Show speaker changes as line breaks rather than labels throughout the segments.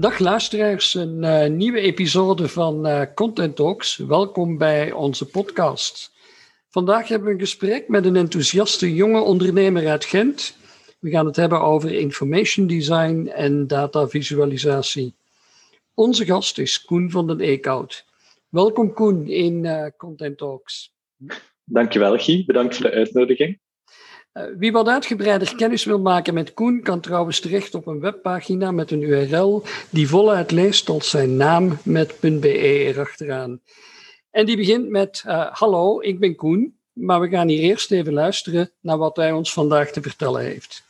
Dag luisteraars, een uh, nieuwe episode van uh, Content Talks. Welkom bij onze podcast. Vandaag hebben we een gesprek met een enthousiaste jonge ondernemer uit Gent. We gaan het hebben over information design en datavisualisatie. Onze gast is Koen van den Eekhout. Welkom Koen in uh, Content Talks.
Dankjewel Guy, bedankt voor de uitnodiging.
Uh, wie wat uitgebreider kennis wil maken met Koen, kan trouwens terecht op een webpagina met een URL die voluit leest als zijn naam met .be erachteraan. En die begint met, uh, hallo, ik ben Koen, maar we gaan hier eerst even luisteren naar wat hij ons vandaag te vertellen heeft.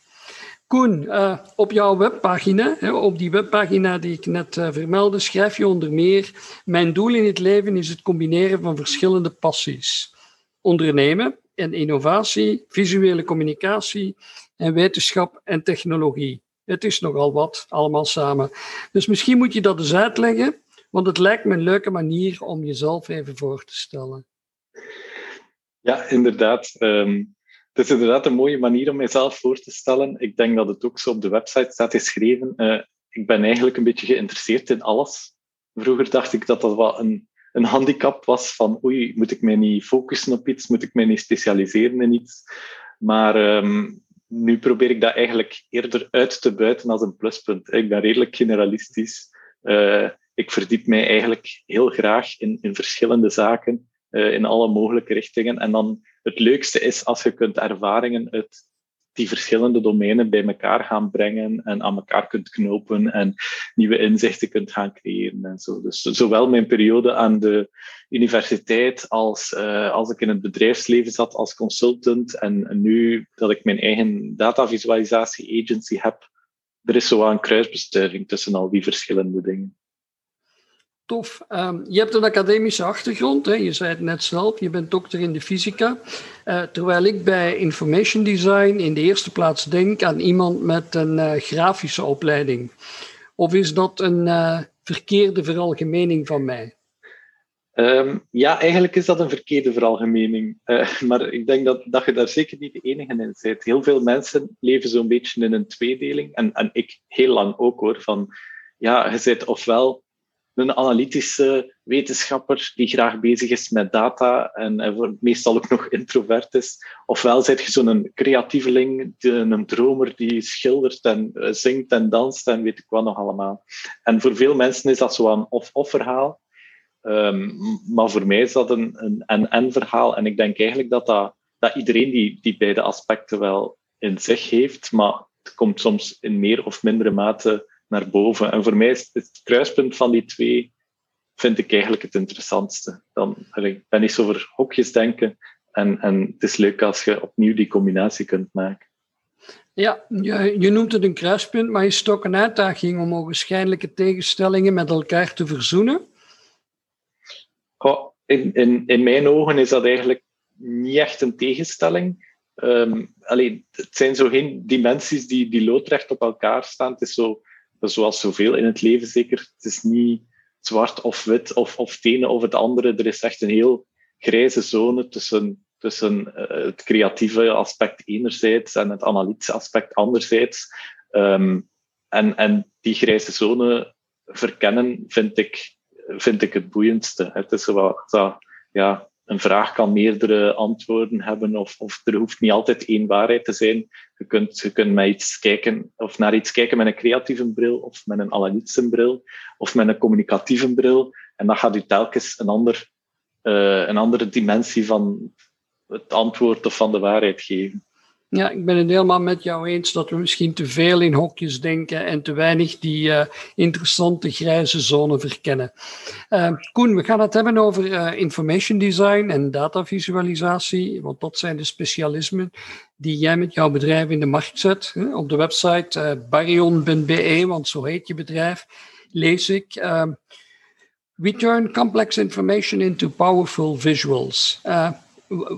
Koen, uh, op jouw webpagina, hè, op die webpagina die ik net vermeldde, schrijf je onder meer, mijn doel in het leven is het combineren van verschillende passies. Ondernemen, en innovatie, visuele communicatie en wetenschap en technologie. Het is nogal wat, allemaal samen. Dus misschien moet je dat eens uitleggen, want het lijkt me een leuke manier om jezelf even voor te stellen.
Ja, inderdaad. Um, het is inderdaad een mooie manier om mezelf voor te stellen. Ik denk dat het ook zo op de website staat geschreven. Uh, ik ben eigenlijk een beetje geïnteresseerd in alles. Vroeger dacht ik dat dat wel een een handicap was van oei, moet ik mij niet focussen op iets, moet ik mij niet specialiseren in iets. Maar um, nu probeer ik dat eigenlijk eerder uit te buiten als een pluspunt. Ik ben redelijk generalistisch. Uh, ik verdiep mij eigenlijk heel graag in, in verschillende zaken, uh, in alle mogelijke richtingen. En dan het leukste is als je kunt ervaringen uit die verschillende domeinen bij elkaar gaan brengen en aan elkaar kunt knopen en nieuwe inzichten kunt gaan creëren en zo. Dus zowel mijn periode aan de universiteit als uh, als ik in het bedrijfsleven zat als consultant en, en nu dat ik mijn eigen datavisualisatie agency heb, er is zo een kruisbestuiving tussen al die verschillende dingen.
Tof. Um, je hebt een academische achtergrond, hè? je zei het net zelf, je bent dokter in de fysica. Uh, terwijl ik bij information design in de eerste plaats denk aan iemand met een uh, grafische opleiding. Of is dat een uh, verkeerde veralgemening van mij?
Um, ja, eigenlijk is dat een verkeerde veralgemening. maar ik denk dat, dat je daar zeker niet de enige in bent. Heel veel mensen leven zo'n beetje in een tweedeling. En, en ik heel lang ook hoor. Van ja, je zit ofwel een analytische wetenschapper die graag bezig is met data en, meestal ook nog introvert is. Ofwel zit je zo'n creatieveling, een dromer die schildert en uh, zingt en danst en weet ik wat nog allemaal. En voor veel mensen is dat zo'n of-of verhaal. Um, maar voor mij is dat een en-en verhaal. En ik denk eigenlijk dat, dat, dat iedereen die, die beide aspecten wel in zich heeft, maar het komt soms in meer of mindere mate naar boven. En voor mij is het kruispunt van die twee, vind ik eigenlijk het interessantste. Dan, ik ben niet zo over hokjes denken. En, en het is leuk als je opnieuw die combinatie kunt maken.
Ja, je, je noemt het een kruispunt, maar is het ook een uitdaging om ogenschijnlijke tegenstellingen met elkaar te verzoenen?
Oh, in, in, in mijn ogen is dat eigenlijk niet echt een tegenstelling. Um, alleen, het zijn zo geen dimensies die, die loodrecht op elkaar staan. Het is zo zoals zoveel in het leven zeker. Het is niet zwart of wit of, of het of het andere. Er is echt een heel grijze zone tussen, tussen uh, het creatieve aspect enerzijds en het analytische aspect anderzijds. Um, en, en die grijze zone verkennen vind ik, vind ik het boeiendste. Het is wat, ja, een vraag kan meerdere antwoorden hebben of, of er hoeft niet altijd één waarheid te zijn. Je kunt, je kunt naar iets kijken of naar iets kijken met een creatieve bril of met een analytische bril of met een communicatieve bril. En dat gaat u telkens een, ander, uh, een andere dimensie van het antwoord of van de waarheid geven.
Ja, ik ben het helemaal met jou eens dat we misschien te veel in hokjes denken en te weinig die uh, interessante grijze zone verkennen. Uh, Koen, we gaan het hebben over uh, information design en datavisualisatie, want dat zijn de specialismen die jij met jouw bedrijf in de markt zet. Op de website barion.be, want zo heet je bedrijf, lees ik. Ehm, We turn complex information into powerful visuals.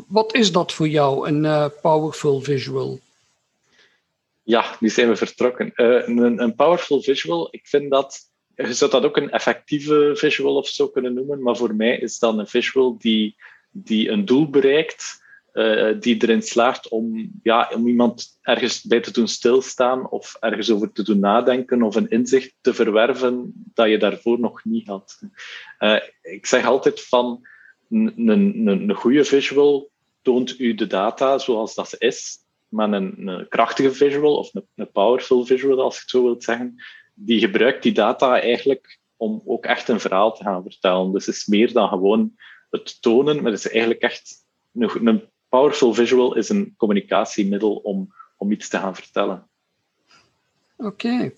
Wat is dat voor jou, een uh, powerful visual?
Ja, nu zijn we vertrokken. Uh, een, een, powerful visual, ik vind dat, je zou dat ook een effectieve visual of zo kunnen noemen, maar voor mij is dat een visual die, die een doel bereikt uh, die erin slaagt om, ja, om iemand ergens bij te doen stilstaan of ergens over te doen nadenken of een inzicht te verwerven dat je daarvoor nog niet had. Ik zeg altijd van een, een, een goede visual toont u de data zoals dat is, maar een, een krachtige visual of een, een powerful visual, als je het zo wilt zeggen, die gebruikt die data eigenlijk om ook echt een verhaal te gaan vertellen. Dus het is meer dan gewoon het tonen, maar het is eigenlijk echt een, een powerful visual is een communicatiemiddel om, om iets te gaan vertellen.
Oké.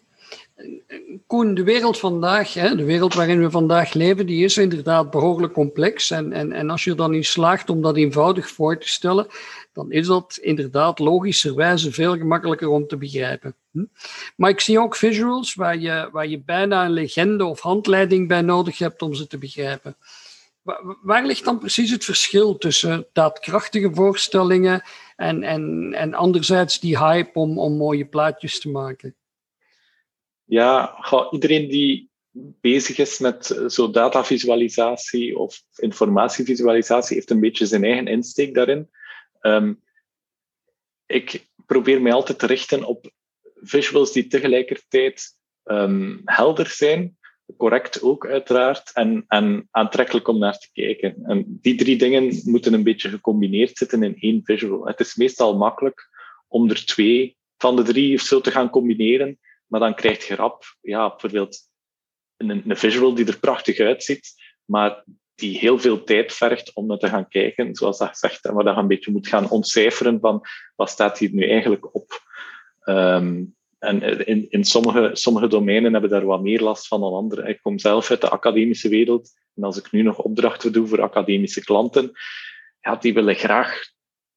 Koen, de wereld vandaag, hè, de wereld waarin we vandaag leven, die is inderdaad behoorlijk complex. En, en, en als je dan niet slaagt om dat eenvoudig voor te stellen, dan is dat inderdaad logischerwijze veel gemakkelijker om te begrijpen. Hm? Maar ik zie ook visuals waar je, je bijna een legende of handleiding bij nodig hebt om ze te begrijpen. Waar ligt dan precies het verschil tussen daadkrachtige voorstellingen en, en, en anderzijds die hype om, om mooie plaatjes te maken?
Ja, iedereen die bezig is met zo datavisualisatie of informatievisualisatie heeft een beetje zijn eigen insteek daarin. Um, ik probeer mij altijd te richten op visuals die tegelijkertijd um, helder zijn, correct ook uiteraard en, en aantrekkelijk om naar te kijken. En die drie dingen moeten een beetje gecombineerd zitten in één visual. Het is meestal makkelijk om er twee van de drie of zo te gaan combineren, maar dan krijg je rap, ja, bijvoorbeeld een, een visual die er prachtig uitziet, maar die heel veel tijd vergt om naar te gaan kijken, zoals dat gezegd, en waar je een beetje moet gaan ontcijferen van wat staat hier nu eigenlijk op. Um, en in, in sommige, sommige domeinen hebben daar wat meer last van dan andere. Ik kom zelf uit de academische wereld. En als ik nu nog opdrachten doe voor academische klanten, ja, die willen graag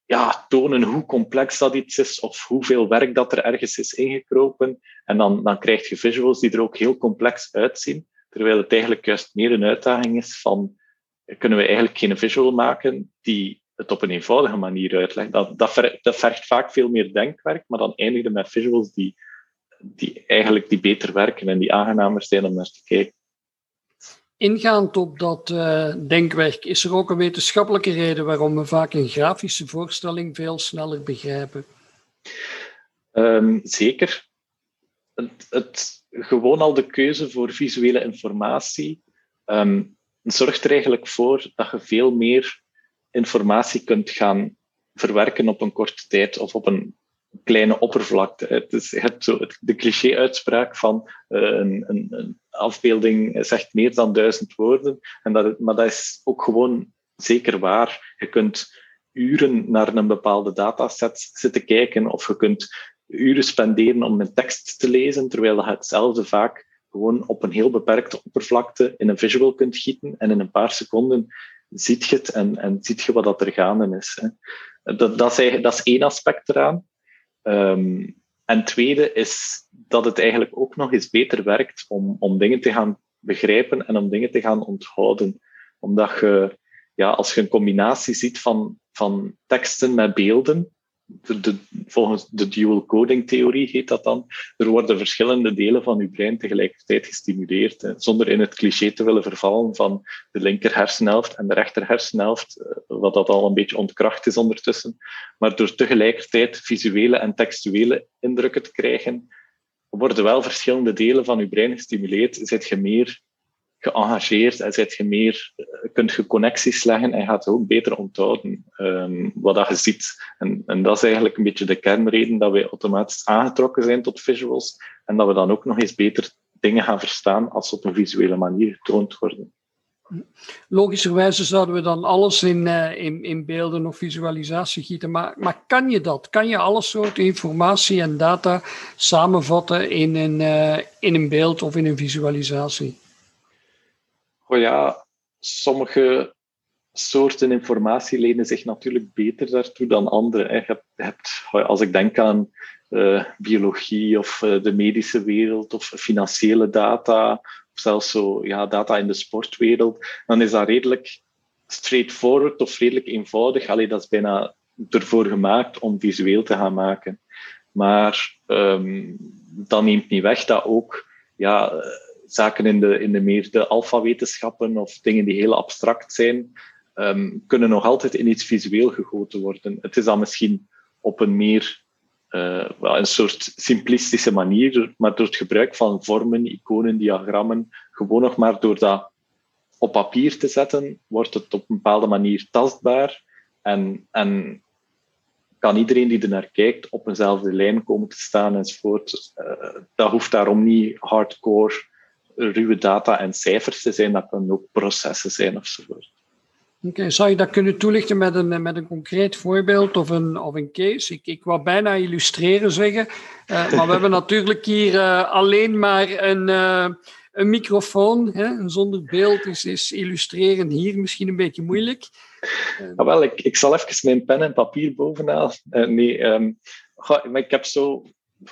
ja, tonen hoe complex dat iets is of hoeveel werk dat er ergens is ingekropen. En dan, dan krijg je visuals die er ook heel complex uitzien. Terwijl het eigenlijk juist meer een uitdaging is van, kunnen we eigenlijk geen visual maken die het op een eenvoudige manier uitlegt. Dat, dat, ver, dat vergt vaak veel meer denkwerk, maar dan eindigen met visuals die die eigenlijk die beter werken en die aangenamer zijn om naar te kijken.
Ingaand op dat uh, denkwerk, is er ook een wetenschappelijke reden waarom we vaak een grafische voorstelling veel sneller begrijpen?
Um, zeker. Het, het, gewoon al de keuze voor visuele informatie um, zorgt er eigenlijk voor dat je veel meer informatie kunt gaan verwerken op een korte tijd of op een kleine oppervlakte. Het is het zo, de cliché-uitspraak van uh, een, een, een, afbeelding zegt meer dan duizend woorden. En dat, maar dat is ook gewoon zeker waar. Je kunt uren naar een bepaalde dataset zitten kijken of je kunt uren spenderen om een tekst te lezen, terwijl je hetzelfde vaak gewoon op een heel beperkte oppervlakte in een visual kunt gieten en in een paar seconden ziet je het en, en ziet je wat dat er gaande is. Hè. Dat, dat, is dat is één aspect eraan. Um, en tweede is dat het eigenlijk ook nog eens beter werkt om, om dingen te gaan begrijpen en om dingen te gaan onthouden. Omdat je, ja, als je een combinatie ziet van, van teksten met beelden, de, volgens de dual coding theorie heet dat dan, er worden verschillende delen van je brein tegelijkertijd gestimuleerd, hè, zonder in het cliché te willen vervallen van de linker hersenhelft en de rechter hersenhelft, eh, wat dat al een beetje ontkracht is ondertussen. Maar door tegelijkertijd visuele en textuele indrukken te krijgen, worden wel verschillende delen van je brein gestimuleerd, zit je meer geëngageerd en zit je meer, eh, kunt je connecties leggen en gaat ook beter onthouden um, wat je ziet. En, en dat is eigenlijk een beetje de kernreden dat wij automatisch aangetrokken zijn tot visuals en dat we dan ook nog eens beter dingen gaan verstaan als ze op een visuele manier getoond worden.
Logischerwijze zouden we dan alles in, uh, in, in beelden of visualisatie gieten, maar, maar kan je dat? Kan je alle soorten informatie en data samenvatten in een, uh, in een beeld of in een visualisatie?
Ja, sommige soorten informatie lenen zich natuurlijk beter daartoe dan andere. Je hebt, als ik denk aan uh, biologie of uh, de medische wereld of financiële data zelfs zo, ja, data in de sportwereld, dan is dat redelijk straightforward of redelijk eenvoudig. Allee, dat is bijna ervoor gemaakt om visueel te gaan maken. Maar um, dat neemt niet weg dat ook ja, zaken in de, in de meer de alfawetenschappen of dingen die heel abstract zijn, um, kunnen nog altijd in iets visueel gegoten worden. Het is dan misschien op een meer uh, wel een soort simplistische manier, maar door het gebruik van vormen, iconen, diagrammen, gewoon nog maar door dat op papier te zetten, wordt het op een bepaalde manier tastbaar en, en kan iedereen die er naar kijkt op eenzelfde lijn komen te staan enzovoort. Uh, dat hoeft daarom niet hardcore ruwe data en cijfers te zijn, dat kunnen ook processen zijn enzovoort.
Oké, zou je dat kunnen toelichten met een, met een concreet voorbeeld of een, of een case? Ik, ik wou bijna illustreren zeggen, uh, maar we hebben natuurlijk hier uh, alleen maar een, uh, een microfoon. Hè? zonder beeld is, is illustreren hier misschien een beetje moeilijk.
Ah, wel, ik, ik zal even mijn pen en papier bovenaan. nee, um, maar ik heb zo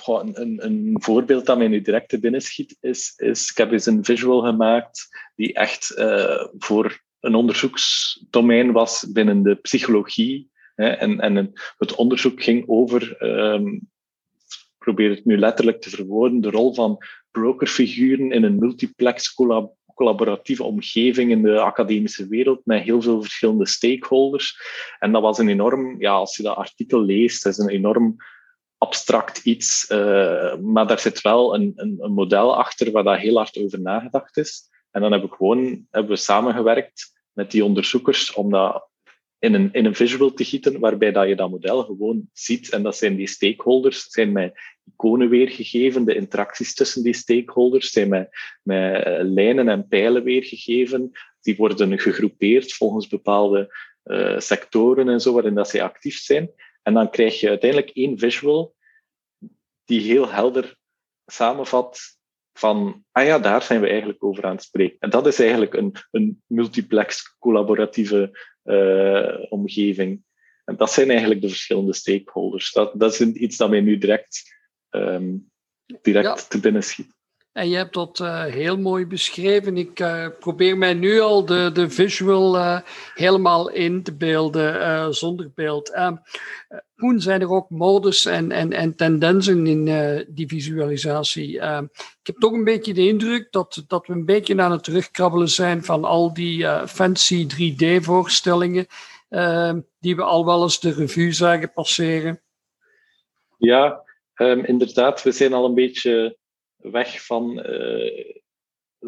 een, een, voorbeeld dat mij nu direct te binnen schiet, is, ik heb eens een visual gemaakt die echt voor een onderzoeksdomein was binnen de psychologie. Hè, en, en het onderzoek ging over, um, ik probeer het nu letterlijk te verwoorden, de rol van brokerfiguren in een multiplex collaboratieve omgeving in de academische wereld met heel veel verschillende stakeholders. En dat was een enorm, ja, als je dat artikel leest, is een enorm abstract iets, uh, maar daar zit wel een, een, een model achter waar daar heel hard over nagedacht is. En dan hebben we gewoon hebben we samengewerkt met die onderzoekers om dat in een, in een visual te gieten, waarbij dat je dat model gewoon ziet. En dat zijn die stakeholders, zijn met iconen weergegeven, de interacties tussen die stakeholders zijn met, met eh, lijnen en pijlen weergegeven. Die worden gegroepeerd volgens bepaalde uh, sectoren en zo, waarin dat zij actief zijn. En dan krijg je uiteindelijk één visual die heel helder samenvat van, ah ja, daar zijn we eigenlijk over aan het spreken. En dat is eigenlijk een, een multiplex collaboratieve uh, omgeving. En dat zijn eigenlijk de verschillende stakeholders. Dat, dat is iets dat mij nu direct, um, direct te binnen schiet.
En je hebt dat uh, heel mooi beschreven. Ik uh, probeer mij nu al de, de visual uh, helemaal in te beelden zonder beeld. Koen, zijn er ook modus en, en, en tendensen in die visualisatie? ik heb toch een beetje de indruk dat, dat we een beetje aan het terugkrabbelen zijn van al die fancy 3D-voorstellingen die we al wel eens de revue zagen passeren.
Ja, inderdaad. We zijn al een beetje weg van. Uh,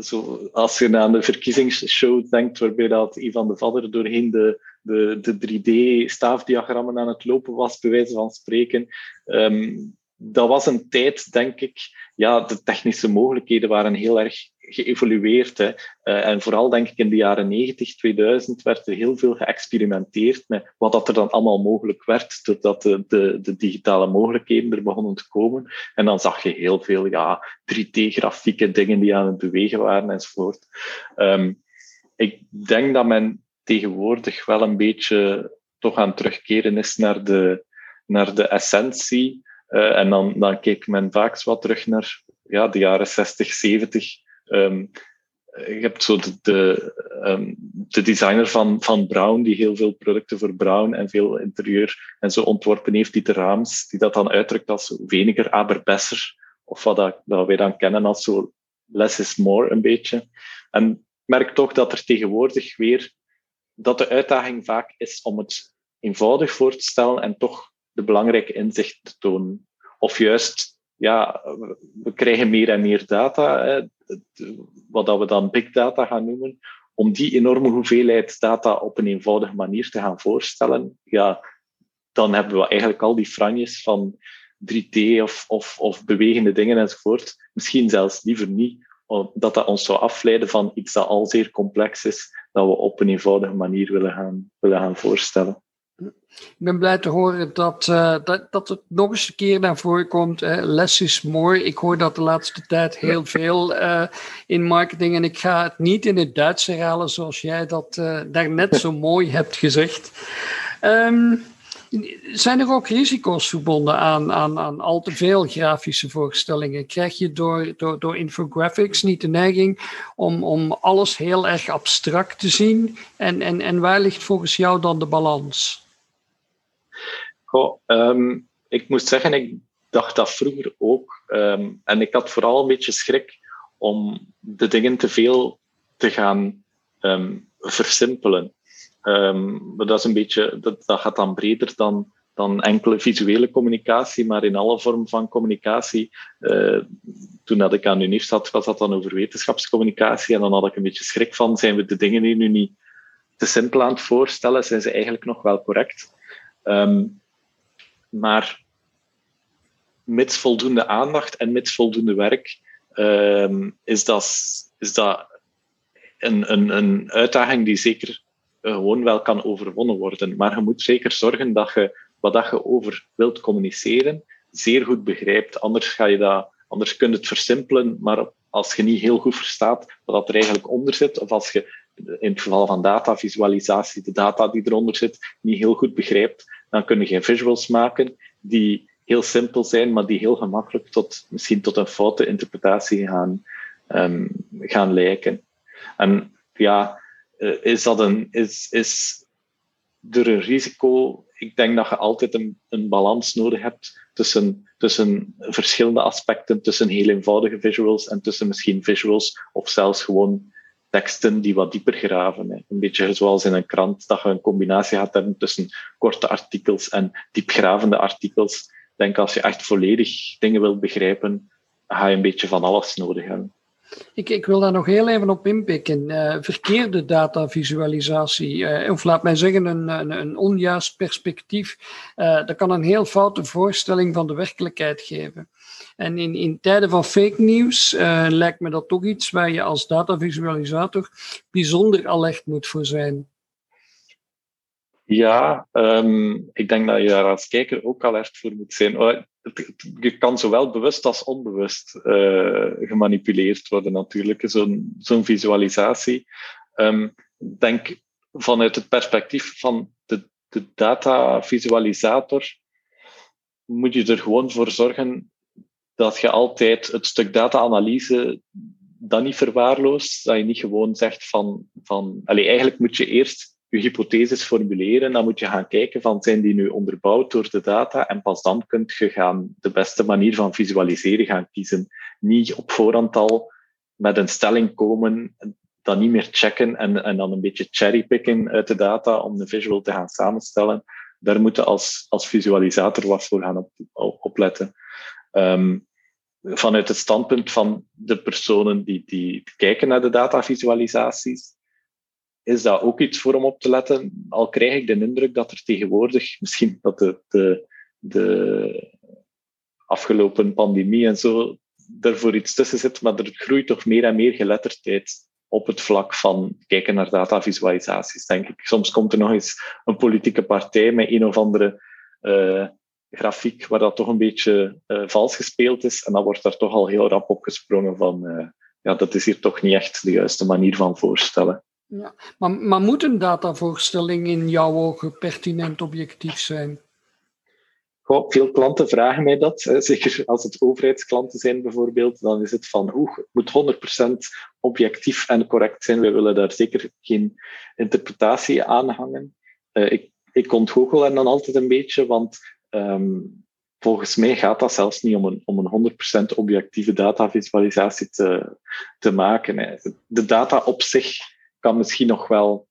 zo, als je aan de verkiezingsshow denkt, waarbij dat Ivan de Vadder doorheen de, de, de 3D-staafdiagrammen aan het lopen was, bij wijze van spreken. Um, dat was een tijd, denk ik, ja, de technische mogelijkheden waren heel erg geëvolueerd. Hè. Uh, en vooral denk ik in de jaren 90, 2000 werd er heel veel geëxperimenteerd met wat dat er dan allemaal mogelijk werd, doordat de, de, de digitale mogelijkheden er begonnen te komen. En dan zag je heel veel ja, 3D-grafieke dingen die aan het bewegen waren enzovoort. Um, ik denk dat men tegenwoordig wel een beetje toch aan het terugkeren is naar de, naar de essentie uh, en dan, dan keek men vaak wat terug naar ja, de jaren 60, 70. Um, je hebt zo de, de, um, de, designer van, van Brown, die heel veel producten voor Brown en veel interieur en zo ontworpen heeft, die de Raams, die dat dan uitdrukt als weniger, aber besser. Of wat dat, dat wij dan kennen als zo less is more, een beetje. En ik merk toch dat er tegenwoordig weer, dat de uitdaging vaak is om het eenvoudig voor te stellen en toch de belangrijke inzichten te tonen. Of juist, ja, we krijgen meer en meer data, hè, wat dat we dan big data gaan noemen, om die enorme hoeveelheid data op een eenvoudige manier te gaan voorstellen, ja, dan hebben we eigenlijk al die franjes van 3D of, of, of bewegende dingen enzovoort. Misschien zelfs liever niet, dat dat ons zou afleiden van iets dat al zeer complex is, dat we op een eenvoudige manier willen gaan, willen gaan voorstellen.
Ik ben blij te horen dat, uh, dat, dat het nog eens een keer naar voren komt. Uh, less is more. Ik hoor dat de laatste tijd heel veel uh, in marketing. En ik ga het niet in het Duits herhalen zoals jij dat daarnet zo mooi hebt gezegd. Um, Zijn er ook risico's verbonden aan, aan, aan al te veel grafische voorstellingen? Krijg je door, door, door infographics niet de neiging om, om alles heel erg abstract te zien? En, en, en waar ligt volgens jou dan de balans?
Um, ik moet zeggen, ik dacht dat vroeger ook. Ehm, en ik had vooral een beetje schrik om de dingen te veel te gaan um, versimpelen. Maar dat is een beetje, dat, dat gaat dan breder dan, dan enkele visuele communicatie, maar in alle vormen van communicatie. Uh, toen dat ik aan UNIF zat, was dat dan over wetenschapscommunicatie. En dan had ik een beetje schrik van, zijn we de dingen hier nu niet te simpel aan het voorstellen? Zijn ze eigenlijk nog wel correct? Maar mits voldoende aandacht en mits voldoende werk, um, is, dat, is dat een, een, een uitdaging die zeker eh, gewoon wel kan overwonnen worden. Maar je moet zeker zorgen dat je wat dat je over wilt communiceren zeer goed begrijpt. Anders, ga je dat, anders kun je het versimpelen, maar als je niet heel goed verstaat wat er eigenlijk onder zit, of als je in het geval van datavisualisatie de data die eronder zit niet heel goed begrijpt, dan kun je geen visuals maken die heel simpel zijn, maar die heel gemakkelijk tot, misschien tot een foute interpretatie gaan, um, gaan lijken. En ja, eh, is dat een, is, is er een risico? Ik denk dat je altijd een, een balans nodig hebt tussen, tussen verschillende aspecten, tussen heel eenvoudige visuals en tussen misschien visuals of zelfs gewoon teksten die wat dieper graven. Een beetje zoals in een krant, dat je een combinatie gaat hebben tussen korte artikels en diepgravende artikels. Ik denk als je echt volledig dingen wilt begrijpen, ga je een beetje van alles nodig hebben.
Ik, ik wil daar nog heel even op inpikken. Uh, verkeerde datavisualisatie, uh, of laat mij zeggen een, een, een onjuist perspectief, uh, dat kan een heel foute voorstelling van de werkelijkheid geven. En in, in tijden van fake news lijkt me dat toch iets waar je als datavisualisator bijzonder alert moet voor zijn.
Ja, um, ik denk dat je daar als kijker ook alert voor moet zijn. Je kan zowel bewust als onbewust uh, gemanipuleerd worden, natuurlijk, zo'n zo'n visualisatie. Um, denk vanuit het perspectief van de, de datavisualisator, moet je er gewoon voor zorgen dat je altijd het stuk data-analyse dan niet verwaarloost. Dat je niet gewoon zegt van, van allez, eigenlijk moet je eerst je hypotheses formuleren, dan moet je gaan kijken van zijn die nu onderbouwd door de data en pas dan kunt je gaan de beste manier van visualiseren gaan kiezen. Niet op voorhand al met een stelling komen, dan niet meer checken en, en dan een beetje cherrypicken uit de data om de visual te gaan samenstellen. Daar moet je als, als visualisator wat voor gaan op, opletten. Um, vanuit het standpunt van de personen die, die kijken naar de datavisualisaties, is dat ook iets voor om op te letten. Al krijg ik de indruk dat er tegenwoordig, misschien dat de, de, de afgelopen pandemie en zo voor iets tussen zit, maar er groeit toch meer en meer geletterdheid op het vlak van kijken naar datavisualisaties, denk ik. Soms komt er nog eens een politieke partij met een of andere uh, grafiek waar dat toch een beetje uh, vals gespeeld is en dan wordt daar toch al heel rap opgesprongen van uh, ja, dat is hier toch niet echt de juiste manier van voorstellen.
Ja, maar, moet een datavoorstelling in jouw ogen pertinent objectief zijn?
Goh, veel klanten vragen mij dat. Zeker als het overheidsklanten zijn bijvoorbeeld, dan is het van hoe het moet 100% objectief en correct zijn. We willen daar zeker geen interpretatie aan hangen. Uh, ik, ik ontgoochel er dan altijd een beetje, want um, volgens mij gaat dat zelfs niet om een, om een 100% objectieve datavisualisatie te, te maken. De data op zich kan misschien nog wel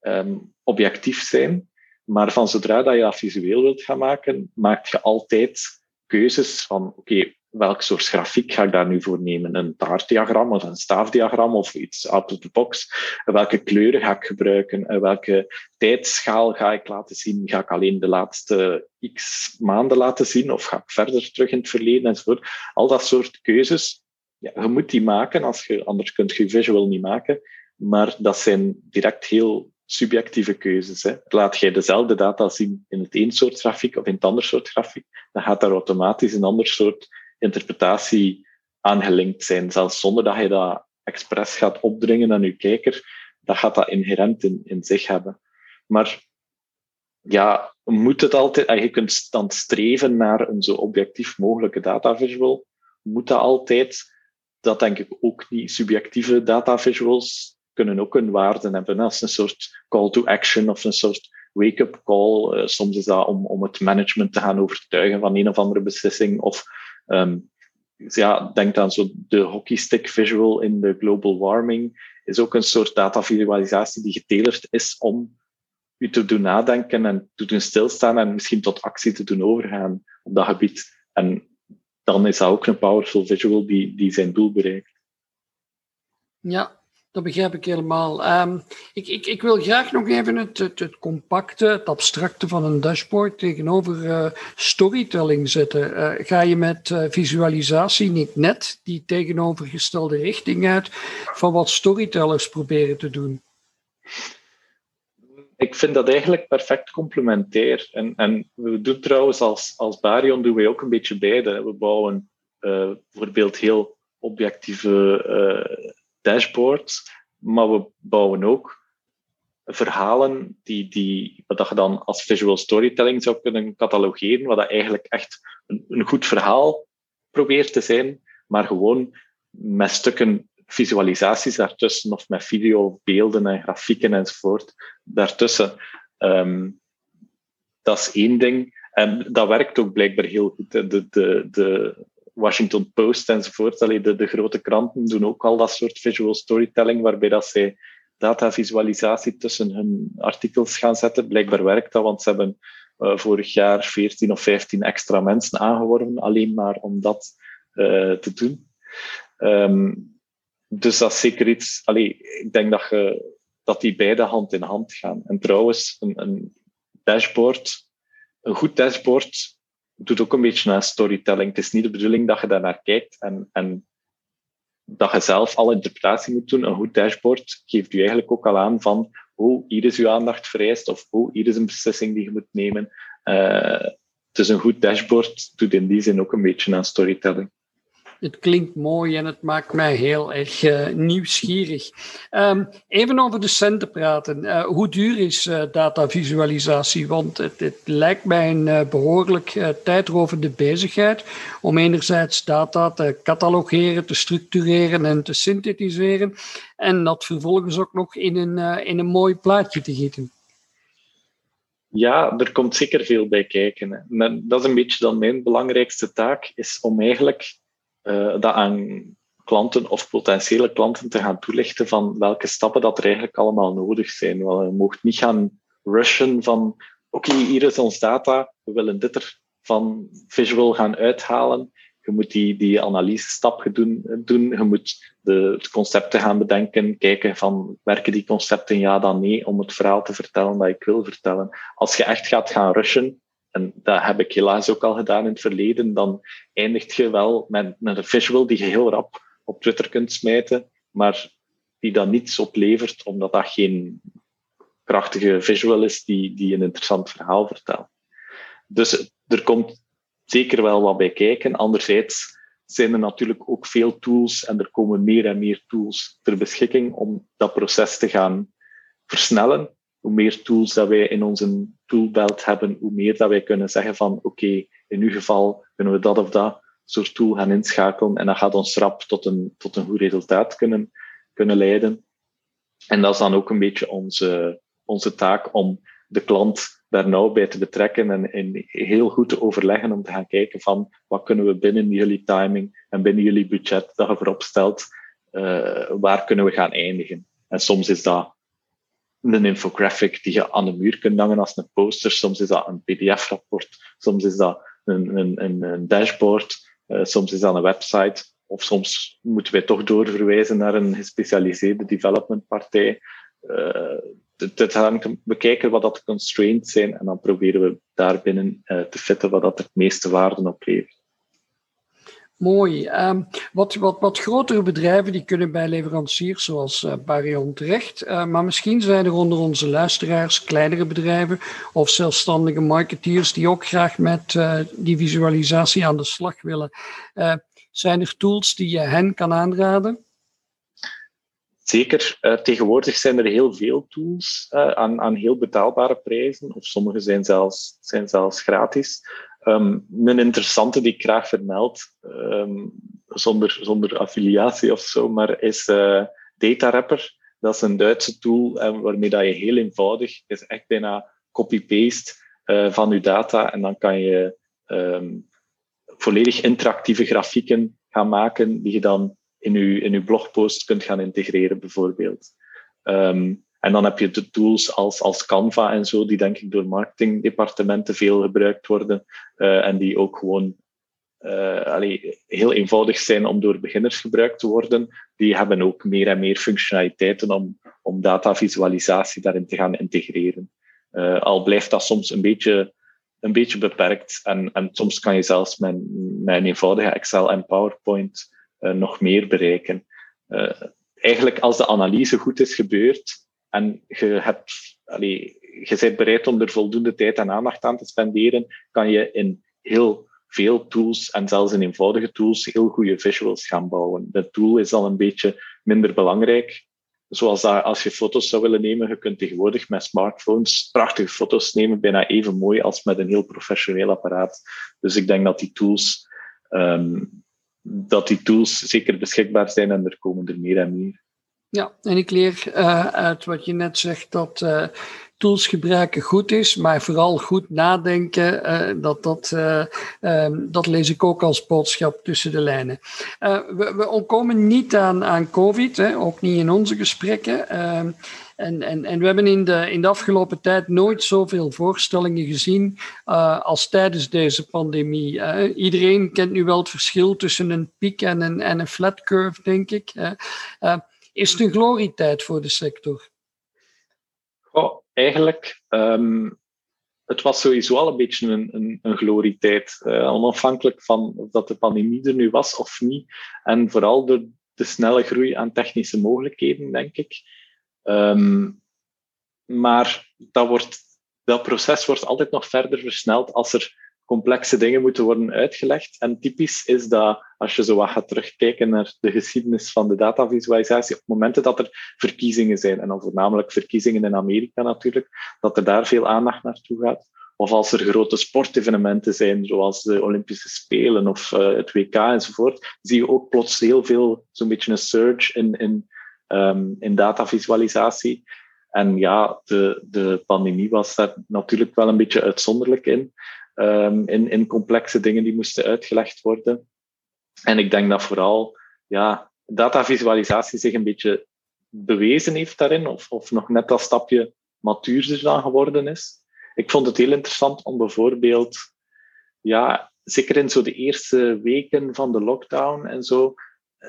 um, objectief zijn, maar van zodra dat je dat visueel wilt gaan maken, maak je altijd keuzes van oké, okay, welk soort grafiek ga ik daar nu voor nemen? Een taartdiagram of een staafdiagram of iets out of the box? Welke kleuren ga ik gebruiken? Welke tijdschaal ga ik laten zien? Ga ik alleen de laatste x maanden laten zien of ga ik verder terug in het verleden enzovoort? Al dat soort keuzes, ja, je moet die maken, als je, anders kun je visual niet maken. Maar dat zijn direct heel subjectieve keuzes. Hè. Laat jij dezelfde data zien in het een soort grafiek of in het ander soort grafiek, dan gaat daar automatisch een ander soort interpretatie aan gelinkt zijn. Zelfs zonder dat je dat expres gaat opdringen aan je kijker, dat gaat dat inherent in, in zich hebben. Maar ja, moet het altijd, je kunt dan streven naar een zo objectief mogelijke data visual. Moet dat altijd? Dat denk ik ook niet. Subjectieve data visuals kunnen ook een waarde hebben als een soort call to action of een soort wake-up call. Uh, soms is dat om, om het management te gaan overtuigen van een of andere beslissing. Of um, ja, denk aan zo de hockeystick visual in de global warming. Is ook een soort data visualisatie die getelerd is om u te doen nadenken en te doen stilstaan en misschien tot actie te doen overgaan op dat gebied. En dan is dat ook een powerful visual die, die zijn doel bereikt.
Ja, dat begrijp ik helemaal. Um, ik, ik, ik, wil graag nog even het, het, compacte, het abstracte van een dashboard tegenover uh, storytelling zetten. Uh, ga je met uh, visualisatie niet net die tegenovergestelde richting uit van wat storytellers proberen te doen?
Ik vind dat eigenlijk perfect complementair. En, en we doen trouwens als, als Barion doen wij ook een beetje beide. We bouwen bijvoorbeeld heel objectieve dashboards, maar we bouwen ook verhalen die, die, wat je dan als visual storytelling zou kunnen catalogeren, wat dat eigenlijk echt een, een goed verhaal probeert te zijn, maar gewoon met stukken visualisaties daartussen, of met video, beelden en grafieken enzovoort daartussen. Um, dat is één ding. En dat werkt ook blijkbaar heel goed. De, de, de, Washington Post enzovoort. Allee, de, grote kranten doen ook al dat soort visual storytelling, waarbij dat zij datavisualisatie tussen hun artikels gaan zetten. Blijkbaar werkt dat, want ze hebben uh, vorig jaar 14 of 15 extra mensen aangeworven, alleen maar om dat uh, te doen. Um, dus dat is zeker iets. Ik denk dat, je, dat die beide hand in hand gaan. En trouwens, een, een dashboard, een goed dashboard doet ook een beetje naar storytelling. Het is niet de bedoeling dat je daar naar kijkt en, en dat je zelf alle interpretatie moet doen. Een goed dashboard geeft u eigenlijk ook al aan van hoe hier is uw aandacht vereist of hoe hier is een beslissing die je moet nemen. Uh, dus een goed dashboard doet in die zin ook een beetje aan storytelling.
Het klinkt mooi en het maakt mij heel erg uh, nieuwsgierig. Um, even over de centen praten. Uh, hoe duur is uh, datavisualisatie? Want het, lijkt mij een behoorlijk tijdrovende bezigheid om enerzijds data te catalogeren, te structureren en te synthetiseren. En dat vervolgens ook nog in een, in een mooi plaatje te gieten.
Ja, er komt zeker veel bij kijken. Dat is een beetje dan mijn belangrijkste taak, is om eigenlijk dat aan klanten of potentiële klanten te gaan toelichten van welke stappen dat er eigenlijk allemaal nodig zijn. Want je mocht niet gaan rushen van oké, hier is ons data, we willen dit er van visual gaan uithalen. Je moet die, die analyse-stap doen, doen. Je moet de, concepten gaan bedenken, kijken van werken die concepten ja dan nee, om het verhaal te vertellen dat ik wil vertellen. Als je echt gaat gaan rushen, en dat heb ik helaas ook al gedaan in het verleden, dan eindigt je wel met, met een visual die je heel rap op Twitter kunt smijten, maar die dan niets oplevert, omdat dat geen krachtige visual is die, die een interessant verhaal vertelt. Dus er komt zeker wel wat bij kijken. Anderzijds zijn er natuurlijk ook veel tools en er komen meer en meer tools ter beschikking om dat proces te gaan versnellen hoe meer tools dat wij in onze toolbelt hebben, hoe meer dat wij kunnen zeggen van oké, in uw geval kunnen we dat of dat soort tool gaan inschakelen en dat gaat ons rap tot een, tot een goed resultaat kunnen, kunnen leiden. En dat is dan ook een beetje onze, onze taak om de klant daar nauw bij te betrekken en, en heel goed te overleggen om te gaan kijken van wat kunnen we binnen jullie timing en binnen jullie budget dat je voorop stelt, uh, waar kunnen we gaan eindigen. En soms is dat een infographic die je aan de muur kunt hangen als een poster. Soms is dat een pdf-rapport, soms is dat een, een, een dashboard, uh, soms is dat een website, of soms moeten wij toch doorverwijzen naar een gespecialiseerde developmentpartij. Uh, dit hangt, we kijken wat dat de constraints zijn en dan proberen we daarbinnen uh, te fitten wat dat het meeste waarde oplevert.
Mooi. Um, wat, wat, wat grotere bedrijven die kunnen bij leveranciers zoals uh, Barion terecht. Uh, maar misschien zijn er onder onze luisteraars kleinere bedrijven of zelfstandige marketeers die ook graag met uh, die visualisatie aan de slag willen. zijn er tools die je hen kan aanraden?
Zeker, tegenwoordig zijn er heel veel tools aan, aan heel betaalbare prijzen, of sommige zijn zelfs, zijn zelfs gratis. Um, een interessante die ik graag vermeld, um, zonder, zonder affiliatie of zo, maar is uh. Dat is een Duitse tool uh, waarmee dat je heel eenvoudig, is echt bijna copy-paste uh, van je data en dan kan je um, volledig interactieve grafieken gaan maken die je dan in je, in uw blogpost kunt gaan integreren, bijvoorbeeld. En dan heb je de tools als, als Canva en zo, die denk ik door marketingdepartementen veel gebruikt worden uh, en die ook gewoon allee, heel eenvoudig zijn om door beginners gebruikt te worden. Die hebben ook meer en meer functionaliteiten om, om datavisualisatie daarin te gaan integreren. Uh, al blijft dat soms een beetje, een beetje beperkt en, en soms kan je zelfs met, met een eenvoudige Excel en PowerPoint nog meer bereiken. Eigenlijk als de analyse goed is gebeurd en je, hebt, allee, je bent bereid om er voldoende tijd en aandacht aan te spenderen, kan je in heel veel tools en zelfs in eenvoudige tools heel goede visuals gaan bouwen. De tool is al een beetje minder belangrijk. Zoals dat, als je foto's zou willen nemen, je kunt tegenwoordig met smartphones prachtige foto's nemen, bijna even mooi als met een heel professioneel apparaat. Dus ik denk dat die tools um, dat die tools zeker beschikbaar zijn en er komen er meer en meer.
Ja, en ik leer uh, uit wat je net zegt dat uh, tools gebruiken goed is, maar vooral goed nadenken, uh, dat, dat, um, dat lees ik ook als boodschap tussen de lijnen. we, we ontkomen niet aan, aan COVID, hè, ook niet in onze gesprekken. Ehm, en, en, en we hebben in de, in de afgelopen tijd nooit zoveel voorstellingen gezien als tijdens deze pandemie. Iedereen kent nu wel het verschil tussen een piek en een, en een flat curve, denk ik. Is een glorietijd voor de sector?
Oh, eigenlijk, um, het was sowieso al een beetje een, een, een glorietijd. onafhankelijk van of dat de pandemie er nu was of niet. En vooral door de snelle groei aan technische mogelijkheden, denk ik. Um, maar dat, wordt, dat proces wordt altijd nog verder versneld als er complexe dingen moeten worden uitgelegd. En typisch is dat als je zo wat gaat terugkijken naar de geschiedenis van de datavisualisatie, op momenten dat er verkiezingen zijn, en dan voornamelijk verkiezingen in Amerika natuurlijk, dat er daar veel aandacht naartoe gaat. Of als er grote sportevenementen zijn, zoals de Olympische Spelen of uh, het WK enzovoort, zie je ook plots heel veel, zo'n beetje een surge in, in um, in datavisualisatie. En ja, de, de pandemie was daar natuurlijk wel een beetje uitzonderlijk in. Um, in, in complexe dingen die moesten uitgelegd worden. En ik denk dat vooral ja, datavisualisatie zich een beetje bewezen heeft daarin, of, of nog net dat stapje matuurder dan geworden is. Ik vond het heel interessant om bijvoorbeeld, ja, zeker in zo de eerste weken van de lockdown en zo,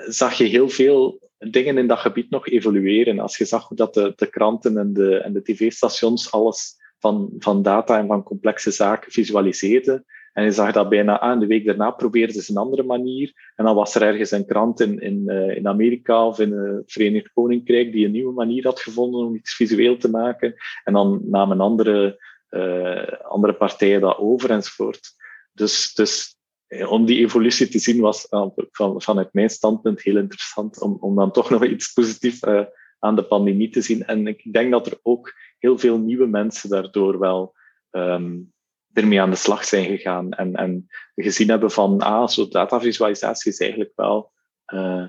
zag je heel veel dingen in dat gebied nog evolueren. Als je zag hoe dat de, de kranten en de, en de tv-stations alles van, van data en van complexe zaken visualiseerden. En je zag dat bijna aan. De week daarna probeerden ze een andere manier. En dan was er ergens een krant in, in, uh, in Amerika of in het Verenigd Koninkrijk die een nieuwe manier had gevonden om iets visueel te maken. En dan namen andere, uh, andere partijen dat over enzovoort. Dus, dus eh, om die evolutie te zien was uh, van, vanuit mijn standpunt heel interessant om, om dan toch nog iets positiefs uh, aan de pandemie te zien. En ik denk dat er ook heel veel nieuwe mensen daardoor wel um, ermee aan de slag zijn gegaan en, en gezien hebben van, ah, zo datavisualisatie is eigenlijk wel, uh,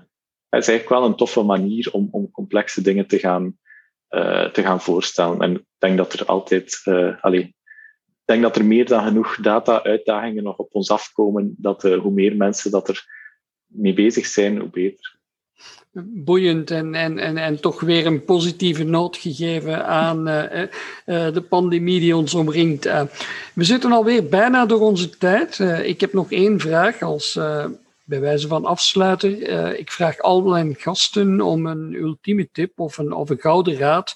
is eigenlijk wel een toffe manier om, om complexe dingen te gaan, te gaan voorstellen. En ik denk dat er altijd, allee, denk dat er meer dan genoeg data-uitdagingen nog op ons afkomen. Dat uh, hoe meer mensen dat er mee bezig zijn, hoe beter.
Boeiend en, en, en, en toch weer een positieve noot gegeven aan uh, uh, de pandemie die ons omringt. we zitten alweer bijna door onze tijd. ik heb nog één vraag als bij wijze van afsluiter. ik vraag al mijn gasten om een ultieme tip of een, of een gouden raad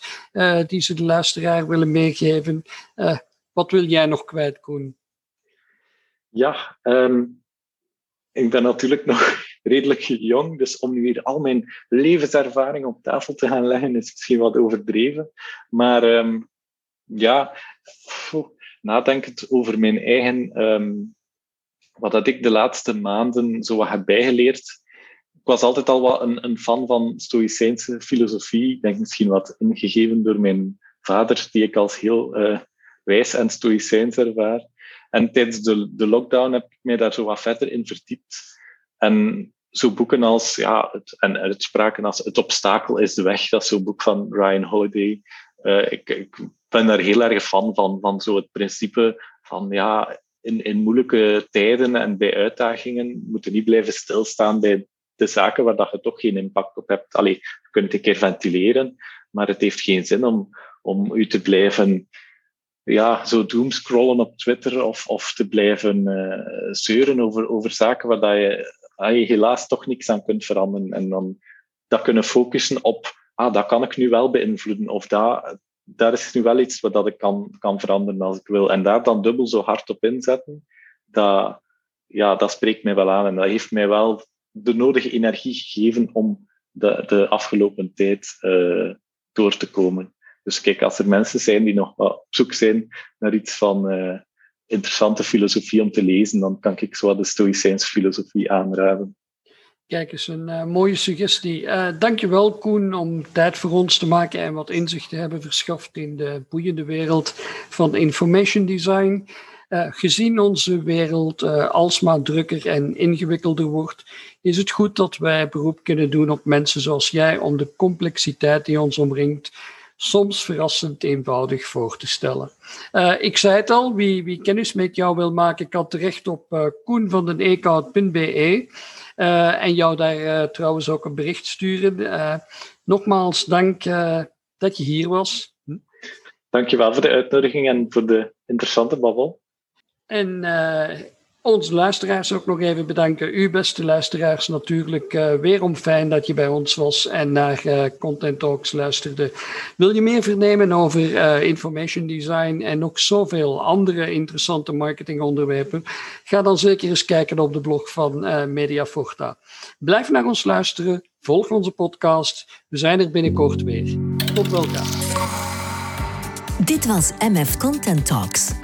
die ze de luisteraar willen meegeven. Wat wil jij nog kwijt, Koen?
Ja, um, ik ben natuurlijk nog redelijk jong, dus om nu weer al mijn levenservaring op tafel te gaan leggen is misschien wat overdreven. Maar um, ja, nadenkend over mijn eigen, um, wat ik de laatste maanden zo wat heb bijgeleerd, was altijd al wat een, een fan van Stoïcijnse filosofie. Ik denk misschien wat ingegeven door mijn vader, die ik als heel uh, wijs en Stoïcijns ervaar. En tijdens de, de lockdown heb ik mij daar zo wat verder in verdiept. En zo boeken als, ja, het, en uitspraken als Het obstakel is de weg, dat is zo'n boek van Ryan Holiday. Uh, ik, ik, ben daar heel erg fan van, van zo het principe van, ja, in, in moeilijke tijden en bij uitdagingen moeten niet blijven stilstaan bij de zaken waar dat je toch geen impact op hebt. Allee, je kunt een keer ventileren, maar het heeft geen zin om, om u te blijven ja, zo doomscrollen op Twitter of, of te blijven uh, zeuren over, over zaken waar je, helaas toch niks aan kunt veranderen. En dan dat kunnen focussen op, ah, dat kan ik nu wel beïnvloeden. Of dat, daar is nu wel iets wat dat ik kan, kan veranderen als ik wil. En daar dan dubbel zo hard op inzetten, dat, ja, dat spreekt mij wel aan. En dat heeft mij wel de nodige energie gegeven om de, de afgelopen tijd uh, door te komen. Dus kijk, als er mensen zijn die nog op zoek zijn naar iets van uh, interessante filosofie om te lezen, dan kan ik zo de Stoïcijnse filosofie aanraden.
Kijk eens, een uh, mooie suggestie. Uh, dankjewel Koen om tijd voor ons te maken en wat inzicht te hebben verschaft in de boeiende wereld van information design. Gezien onze wereld alsmaar drukker en ingewikkelder wordt, is het goed dat wij beroep kunnen doen op mensen zoals jij om de complexiteit die ons omringt soms verrassend eenvoudig voor te stellen. Uh, ik zei het al, wie, wie, kennis met jou wil maken, kan terecht op uh, koen van den Eekhout.be uh, en jou daar trouwens ook een bericht sturen. nogmaals, dank dat je hier was. Hm?
Dankjewel voor de uitnodiging en voor de interessante babbel.
En onze luisteraars ook nog even bedanken. U, beste luisteraars, natuurlijk uh, weer om fijn dat je bij ons was en naar uh, Content Talks luisterde. Wil je meer vernemen over uh, information design en nog zoveel andere interessante marketingonderwerpen? Ga dan zeker eens kijken op de blog van Mediaforta. Blijf naar ons luisteren, volg onze podcast. We zijn er binnenkort weer. Tot welkaar.
Dit was MF Content Talks.